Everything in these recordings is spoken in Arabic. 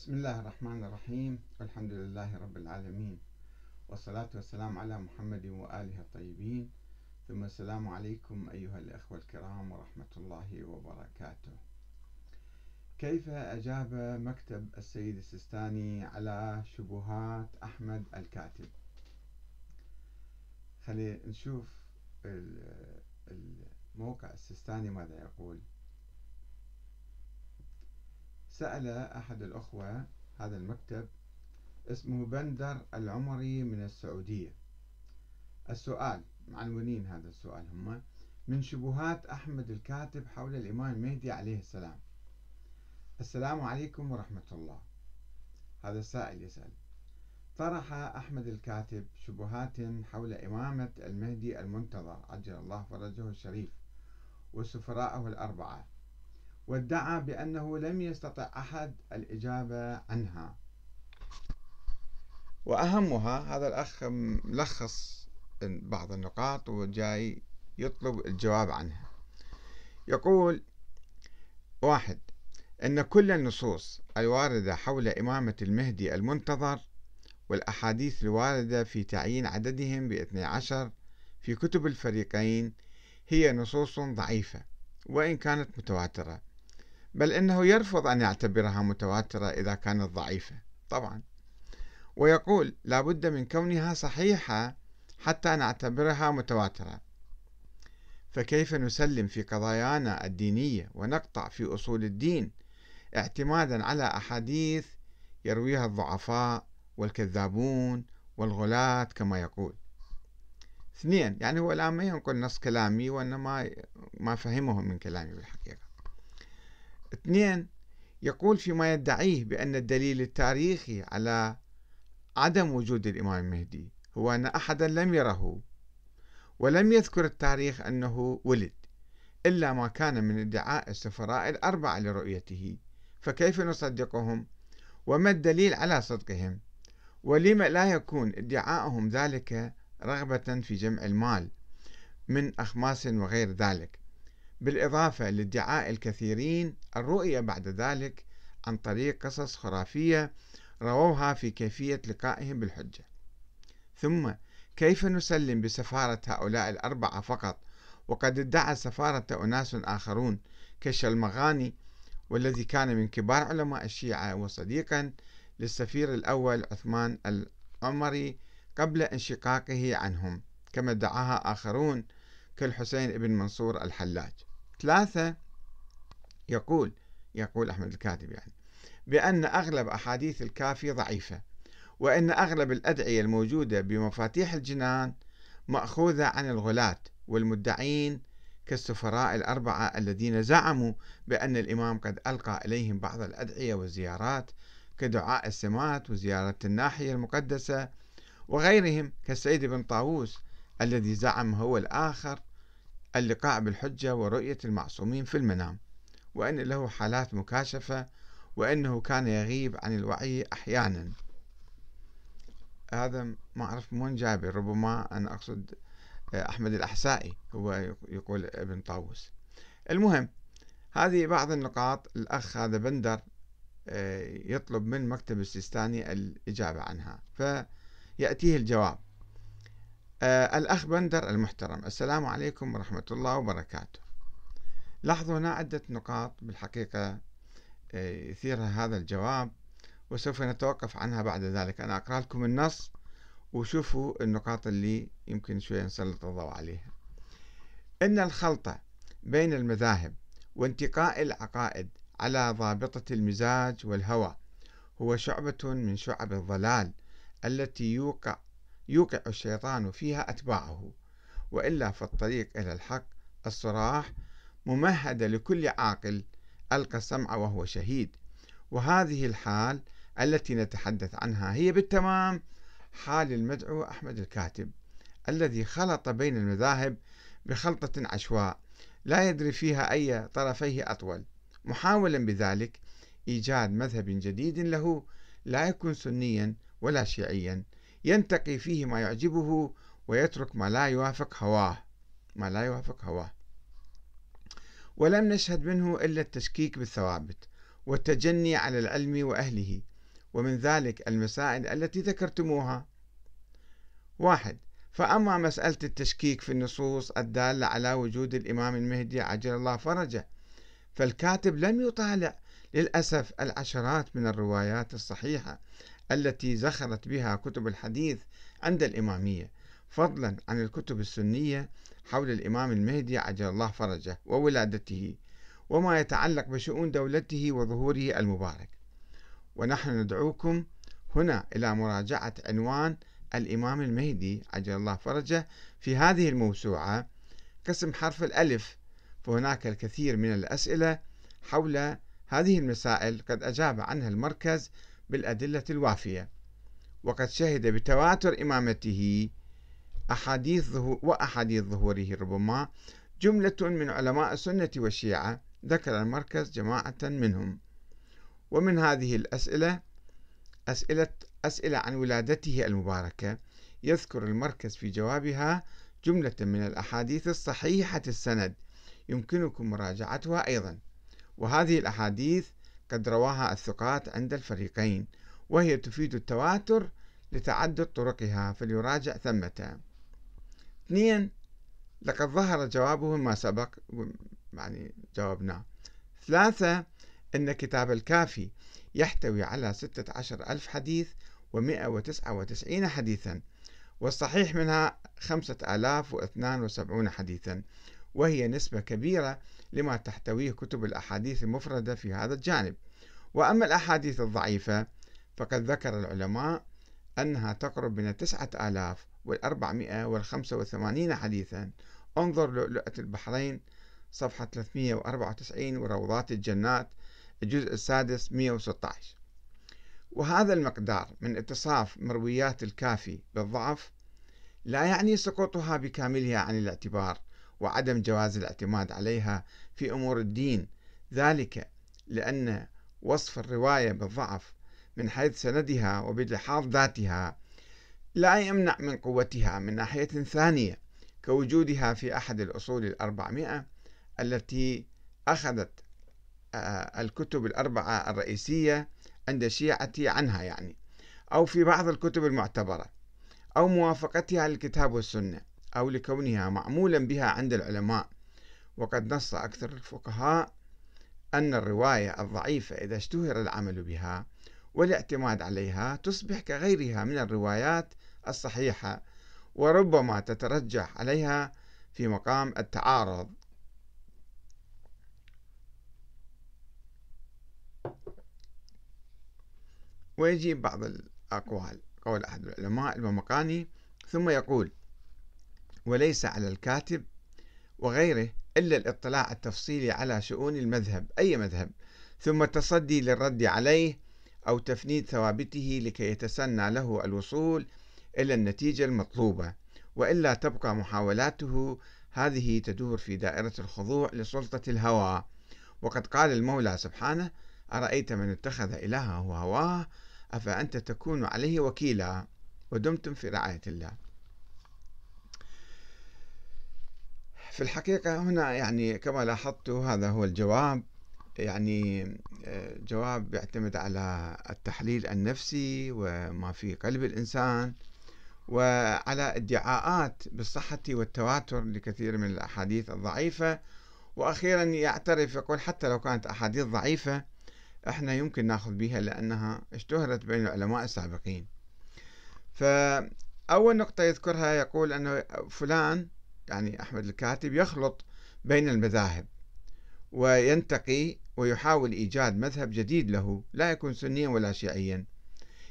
بسم الله الرحمن الرحيم. والحمد لله رب العالمين. والصلاة والسلام على محمد وآله الطيبين. ثم السلام عليكم أيها الأخوة الكرام ورحمة الله وبركاته. كيف أجاب مكتب السيد السيستاني على شبهات أحمد الكاتب؟ خلينا نشوف الموقع السيستاني ماذا يقول. سأل أحد الأخوة هذا المكتب اسمه بندر العمري من السعودية. السؤال معنونين هذا السؤال هم من شبهات أحمد الكاتب حول الإمام المهدي عليه السلام. السلام عليكم ورحمة الله. هذا السائل يسأل طرح أحمد الكاتب شبهات حول إمامة المهدي المنتظر عجل الله فرجه الشريف وسفراءه الأربعة. وادعى بأنه لم يستطع أحد الإجابة عنها. وأهمها هذا الأخ ملخص بعض النقاط وجاي يطلب الجواب عنها. يقول واحد أن كل النصوص الواردة حول إمامة المهدي المنتظر والأحاديث الواردة في تعيين عددهم باثني عشر في كتب الفريقين هي نصوص ضعيفة وإن كانت متواترة. بل إنه يرفض أن يعتبرها متواترة إذا كانت ضعيفة. طبعا. ويقول لا بد من كونها صحيحة حتى نعتبرها متواترة. فكيف نسلم في قضايانا الدينية ونقطع في أصول الدين اعتمادا على أحاديث يرويها الضعفاء والكذابون والغلاة كما يقول؟ اثنين يعني هو الآن ما ينقل نص كلامي وإنما ما فهمه من كلامي بالحقيقة. اثنين يقول فيما يدعيه بأن الدليل التاريخي على عدم وجود الإمام المهدي هو أن أحدا لم يره ولم يذكر التاريخ أنه ولد إلا ما كان من ادعاء السفراء الأربعة لرؤيته فكيف نصدقهم؟ وما الدليل على صدقهم؟ ولم لا يكون ادعاءهم ذلك رغبة في جمع المال من أخماس وغير ذلك. بالإضافة لادعاء الكثيرين الرؤية بعد ذلك عن طريق قصص خرافية رووها في كيفية لقائهم بالحجة. ثم كيف نسلم بسفارة هؤلاء الأربعة فقط؟ وقد ادعى السفارة أناس آخرون كالشلمغاني والذي كان من كبار علماء الشيعة وصديقا للسفير الأول عثمان العمري قبل انشقاقه عنهم كما ادعاها آخرون كالحسين بن منصور الحلاج. ثلاثة يقول يقول أحمد الكاتب يعني بأن أغلب أحاديث الكافي ضعيفة وأن أغلب الأدعية الموجودة بمفاتيح الجنان مأخوذة عن الغلاة والمدعين كالسفراء الأربعة الذين زعموا بأن الإمام قد ألقى إليهم بعض الأدعية والزيارات كدعاء السمات وزيارة الناحية المقدسة وغيرهم كالسيد بن طاووس الذي زعم هو الآخر اللقاء بالحجة ورؤية المعصومين في المنام وأن له حالات مكاشفة وأنه كان يغيب عن الوعي أحيانا. هذا ما أعرف من جابر ربما أنا أقصد أحمد الأحسائي هو يقول ابن طاووس. المهم هذه بعض النقاط الأخ هذا بندر آه، يطلب من مكتب السيستاني الإجابة عنها فيأتيه الجواب. آه الأخ بندر المحترم السلام عليكم ورحمة الله وبركاته. لاحظوا هنا عدة نقاط بالحقيقة آه يثيرها هذا الجواب وسوف نتوقف عنها بعد ذلك. أنا أقرأ لكم النص وشوفوا النقاط اللي يمكن شوية نسلط الضوء عليها. إن الخلطة بين المذاهب وانتقاء العقائد على ضابطة المزاج والهوى هو شعبة من شعب الضلال التي يوقع يوقع الشيطان فيها أتباعه وإلا فالطريق إلى الحق الصراح ممهدة لكل عاقل ألقى السمع وهو شهيد. وهذه الحال التي نتحدث عنها هي بالتمام حال المدعو أحمد الكاتب الذي خلط بين المذاهب بخلطة عشواء لا يدري فيها أي طرفيه أطول. محاولا بذلك إيجاد مذهب جديد له لا يكون سنيا ولا شيعيا ينتقي فيه ما يعجبه ويترك ما لا يوافق هواه ما لا يوافق هواه. ولم نشهد منه إلا التشكيك بالثوابت والتجني على العلم وأهله ومن ذلك المسائل التي ذكرتموها. واحد فأما مسألة التشكيك في النصوص الدالة على وجود الإمام المهدي عجل الله فرجه فالكاتب لم يطالع للأسف العشرات من الروايات الصحيحة التي زخرت بها كتب الحديث عند الإمامية فضلا عن الكتب السنية حول الإمام المهدي عجل الله فرجه وولادته وما يتعلق بشؤون دولته وظهوره المبارك. ونحن ندعوكم هنا إلى مراجعة عنوان الإمام المهدي عجل الله فرجه في هذه الموسوعة قسم حرف الألف فهناك الكثير من الأسئلة حول هذه المسائل قد أجاب عنها المركز بالأدلة الوافية. وقد شهد بتواتر إمامته أحاديث وأحاديث ظهوره ربما جملة من علماء السنة والشيعة. ذكر المركز جماعة منهم. ومن هذه الأسئلة أسئلة أسئلة عن ولادته المباركة. يذكر المركز في جوابها جملة من الأحاديث الصحيحة السند. يمكنكم مراجعتها أيضا. وهذه الأحاديث قد رواها الثقات عند الفريقين وهي تفيد التواتر لتعدد طرقها فليراجع ثمة اثنين لقد ظهر جوابه ما سبق يعني جاوبناه ثلاثة أن كتاب الكافي يحتوي على ستة عشر ألف حديث ومئة وتسعة وتسعين حديثا والصحيح منها خمسة آلاف واثنان وسبعون حديثا وهي نسبة كبيرة لما تحتويه كتب الأحاديث المفردة في هذا الجانب. وأما الأحاديث الضعيفة فقد ذكر العلماء أنها تقرب من تسعة آلاف والأربعمائة والخمسة وثمانين حديثا. انظر لؤلؤة البحرين صفحة 394 وروضات الجنات الجزء السادس 116 وهذا المقدار من اتصاف مرويات الكافي بالضعف لا يعني سقوطها بكاملها عن الاعتبار. وعدم جواز الاعتماد عليها في أمور الدين. ذلك لأن وصف الرواية بالضعف من حيث سندها وبلحاظ ذاتها لا يمنع من قوتها من ناحية ثانية كوجودها في أحد الأصول الأربعمائة التي أخذت آه، الكتب الأربعة الرئيسية عند الشيعه عنها يعني أو في بعض الكتب المعتبرة أو موافقتها للكتاب والسنة. أو لكونها معمولا بها عند العلماء. وقد نص أكثر الفقهاء أن الرواية الضعيفة إذا اشتهر العمل بها والاعتماد عليها تصبح كغيرها من الروايات الصحيحة وربما تترجح عليها في مقام التعارض. ويجيب بعض الأقوال. قول أحد العلماء الممقاني ثم يقول وليس على الكاتب وغيره إلا الاطلاع التفصيلي على شؤون المذهب أي مذهب ثم التصدي للرد عليه أو تفنيد ثوابته لكي يتسنى له الوصول إلى النتيجة المطلوبة. وإلا تبقى محاولاته هذه تدور في دائرة الخضوع لسلطة الهوى. وقد قال المولى سبحانه أرأيت من اتخذ إلهه هواه؟ أفأنت تكون عليه وكيلا؟ ودمتم في رعاية الله. في الحقيقة هنا يعني كما لاحظت هذا هو الجواب. يعني آه، جواب يعتمد على التحليل النفسي وما في قلب الإنسان وعلى ادعاءات بالصحة والتواتر لكثير من الأحاديث الضعيفة. وأخيرا يعترف يقول حتى لو كانت أحاديث ضعيفة إحنا يمكن نأخذ بها لأنها اشتهرت بين العلماء السابقين. فأول نقطة يذكرها يقول أنه فلان يعني أحمد الكاتب يخلط بين المذاهب وينتقي ويحاول إيجاد مذهب جديد له لا يكون سنيا ولا شيعيا.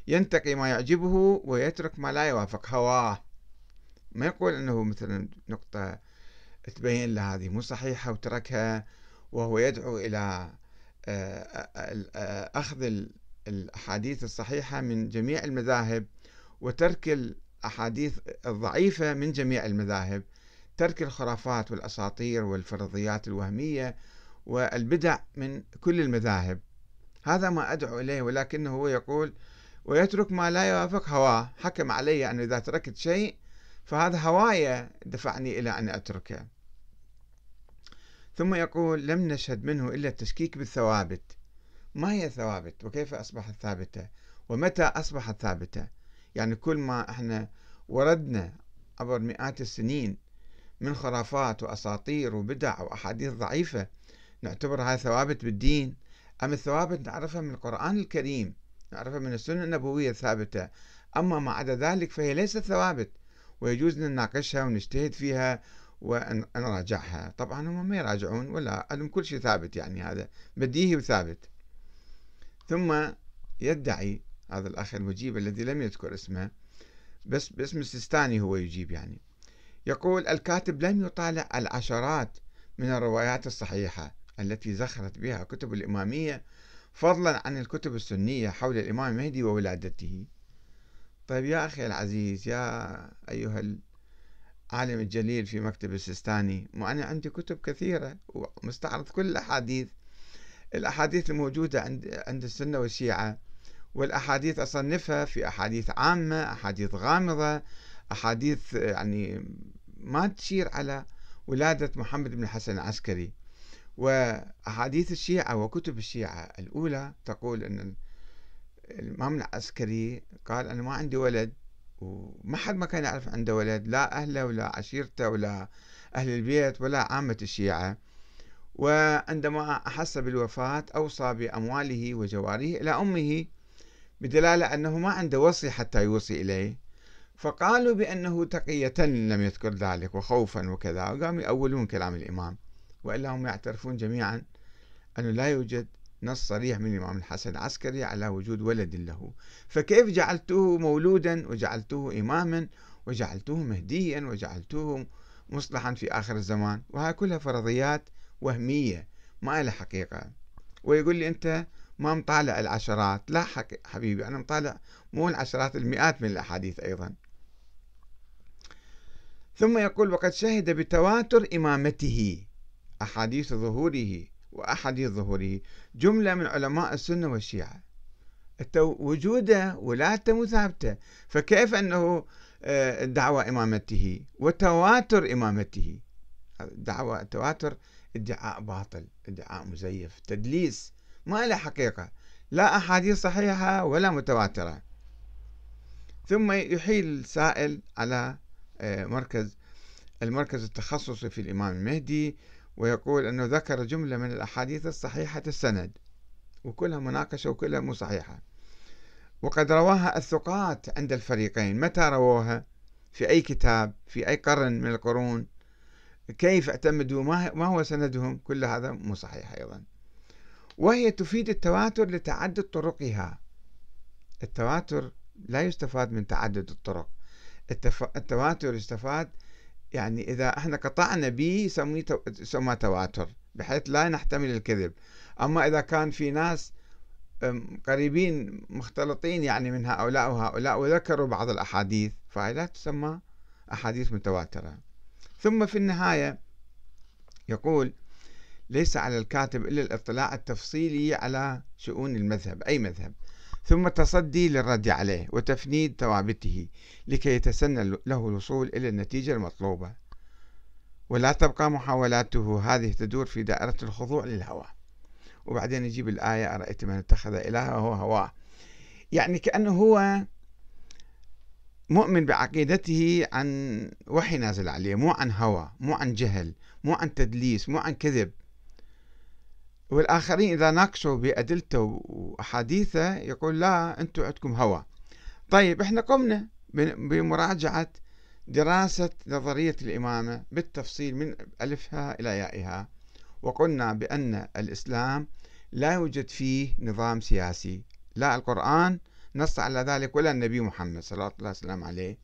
ينتقي ما يعجبه ويترك ما لا يوافق هواه. ما يقول أنه مثلا نقطة تبين له هذه مو صحيحة وتركها وهو يدعو إلى آه، آه، أخذ الأحاديث الصحيحة من جميع المذاهب وترك الأحاديث الضعيفة من جميع المذاهب. ترك الخرافات والأساطير والفرضيات الوهمية والبدع من كل المذاهب. هذا ما أدعو إليه ولكنه هو يقول ويترك ما لا يوافق هواه. حكم علي أن إذا تركت شيء فهذا هواية دفعني إلى أن أتركه. ثم يقول لم نشهد منه إلا التشكيك بالثوابت. ما هي الثوابت؟ وكيف أصبحت ثابتة؟ ومتى أصبحت ثابتة؟ يعني كل ما إحنا وردنا عبر مئات السنين من خرافات وأساطير وبدع وأحاديث ضعيفة نعتبرها ثوابت بالدين. أم الثوابت نعرفها من القرآن الكريم نعرفها من السنة النبوية الثابتة. أما ما عدا ذلك فهي ليست ثوابت ويجوز نناقشها ونجتهد فيها ونراجعها طبعا هم ما يراجعون ولا عندهم كل شيء ثابت يعني هذا بديهي وثابت. ثم يدعي هذا الأخ المجيب الذي لم يذكر اسمه بس باسم السيستاني هو يجيب يعني. يقول الكاتب لم يطالع العشرات من الروايات الصحيحة التي زخرت بها كتب الإمامية فضلا عن الكتب السنية حول الإمام المهدي وولادته. طيب يا أخي العزيز يا أيها العالم الجليل في مكتب السيستاني وأنا عندي كتب كثيرة ومستعرض كل الأحاديث الأحاديث الموجودة عند عند السنة والشيعة والأحاديث أصنفها في أحاديث عامة أحاديث غامضة أحاديث يعني ما تشير على ولادة محمد بن الحسن العسكري. وأحاديث الشيعة وكتب الشيعة الأولى تقول أن الإمام العسكري قال أنا ما عندي ولد وما حد ما كان يعرف عنده ولد لا أهله ولا عشيرته ولا أهل البيت ولا عامة الشيعة. وعندما أحس بالوفاة أوصى بأمواله وجواره إلى أمه بدلالة أنه ما عنده وصي حتى يوصي إليه. فقالوا بأنه تقية لم يذكر ذلك وخوفا وكذا. وقاموا يأولون كلام الإمام وإلا هم يعترفون جميعا أنه لا يوجد نص صريح من الإمام الحسن العسكري على وجود ولد له. فكيف جعلته مولودا وجعلته إماما وجعلته مهديا وجعلته مصلحا في آخر الزمان؟ وهي كلها فرضيات وهمية ما لها حقيقة. ويقول لي أنت ما مطالع العشرات. لا حبيبي أنا مطالع مو العشرات المئات من الأحاديث أيضا. ثم يقول وقد شهد بتواتر إمامته أحاديث ظهوره وأحاديث ظهوره جملة من علماء السنة والشيعة. وجوده ولادته مثابتة فكيف أنه آه، دعوى إمامته وتواتر إمامته؟ دعوى التواتر ادعاء باطل ادعاء مزيف تدليس. ما له حقيقة. لا أحاديث صحيحة ولا متواترة. ثم يحيل السائل على مركز المركز التخصصي في الإمام المهدي ويقول أنه ذكر جملة من الأحاديث الصحيحة السند وكلها مناقشة وكلها مو صحيحة. وقد رواها الثقات عند الفريقين. متى رووها؟ في أي كتاب؟ في أي قرن من القرون؟ كيف اعتمدوا؟ ما هو سندهم؟ كل هذا مو صحيح أيضا. وهي تفيد التواتر لتعدد طرقها. التواتر لا يستفاد من تعدد الطرق. التواتر يستفاد يعني إذا إحنا قطعنا به يسمى تواتر بحيث لا نحتمل الكذب. أما إذا كان في ناس قريبين مختلطين يعني من هؤلاء وهؤلاء وذكروا بعض الأحاديث فهي لا تسمى أحاديث متواترة. ثم في النهاية يقول ليس على الكاتب إلا الاطلاع التفصيلي على شؤون المذهب. أي مذهب؟ ثم التصدي للرد عليه وتفنيد ثوابته لكي يتسنى له الوصول إلى النتيجة المطلوبة. ولا تبقى محاولاته هذه تدور في دائرة الخضوع للهوى. وبعدين يجيب الآية أرأيت من اتخذ إلهه هو هواه. يعني كأنه هو مؤمن بعقيدته عن وحي نازل عليه مو عن هوى مو عن جهل مو عن تدليس مو عن كذب. والآخرين إذا ناقشوا بأدلته وأحاديثه يقول لا أنتم عندكم هوى. طيب إحنا قمنا بمراجعة دراسة نظرية الإمامة بالتفصيل من ألفها إلى يائها وقلنا بأن الإسلام لا يوجد فيه نظام سياسي. لا القرآن نص على ذلك ولا النبي محمد صلى الله عليه وسلم عليه.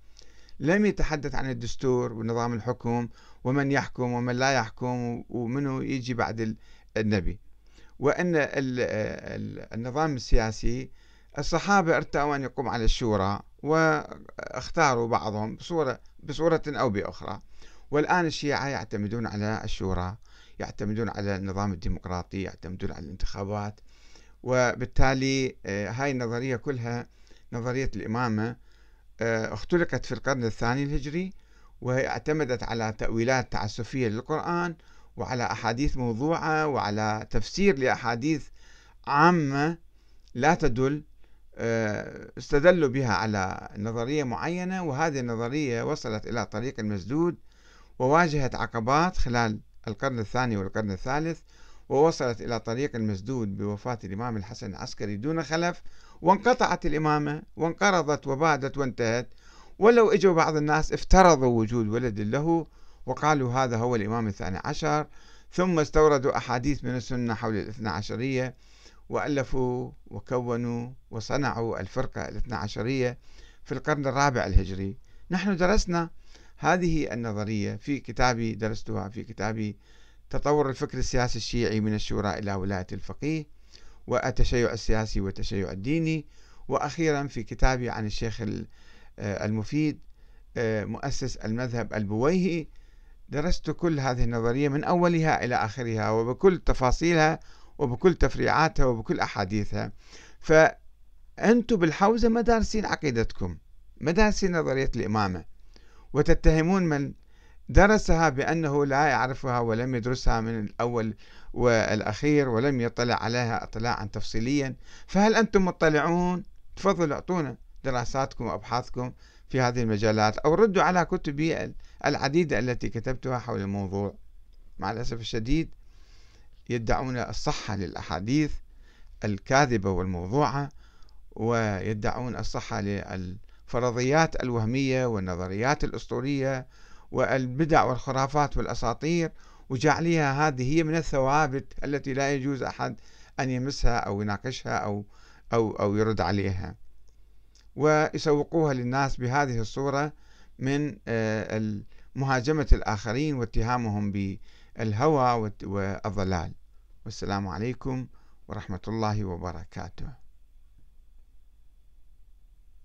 لم يتحدث عن الدستور ونظام الحكم ومن يحكم ومن لا يحكم ومنه يجي بعد النبي. وأن النظام السياسي الصحابة ارتأوا أن يقوم على الشورى واختاروا بعضهم بصورة, بصورة أو بأخرى. والآن الشيعة يعتمدون على الشورى يعتمدون على النظام الديمقراطي يعتمدون على الانتخابات. وبالتالي آه، هاي النظرية كلها نظرية الإمامة آه، اختلقت في القرن الثاني الهجري وهي اعتمدت على تأويلات تعسفية للقرآن وعلى أحاديث موضوعة وعلى تفسير لأحاديث عامة لا تدل آه، استدلوا بها على نظرية معينة وهذه النظرية وصلت إلى طريق المسدود وواجهت عقبات خلال القرن الثاني والقرن الثالث ووصلت إلى طريق المسدود بوفاة الإمام الحسن العسكري دون خلف وانقطعت الإمامة وانقرضت وبادت وانتهت. ولو إجوا بعض الناس افترضوا وجود ولد له وقالوا هذا هو الإمام الثاني عشر ثم استوردوا أحاديث من السنة حول الاثنى عشرية وألفوا وكونوا وصنعوا الفرقة الاثنى عشرية في القرن الرابع الهجري. نحن درسنا هذه النظرية في كتابي درستها في كتابي تطور الفكر السياسي الشيعي من الشورى إلى ولاية الفقيه والتشيع السياسي والتشيع الديني. وأخيرا في كتابي عن الشيخ المفيد مؤسس المذهب البويهي درست كل هذه النظرية من أولها إلى آخرها وبكل تفاصيلها وبكل تفريعاتها وبكل أحاديثها. فأنتم بالحوزة ما دارسين عقيدتكم ما دارسين نظرية الإمامة وتتهمون من درسها بأنه لا يعرفها ولم يدرسها من الأول والأخير ولم يطلع عليها اطلاعا تفصيليا. فهل أنتم مطلعون؟ تفضلوا أعطونا دراساتكم وأبحاثكم في هذه المجالات أو ردوا على كتبي العديدة التي كتبتها حول الموضوع. مع الأسف الشديد يدعون الصحة للأحاديث الكاذبة والموضوعة ويدعون الصحة للفرضيات الوهمية والنظريات الأسطورية والبدع والخرافات والأساطير. وجعلها هذه هي من الثوابت التي لا يجوز أحد أن يمسها أو يناقشها أو أو أو يرد عليها. ويسوقوها للناس بهذه الصورة من آه، مهاجمة الآخرين واتهامهم بالهوى والضلال. والسلام عليكم ورحمة الله وبركاته.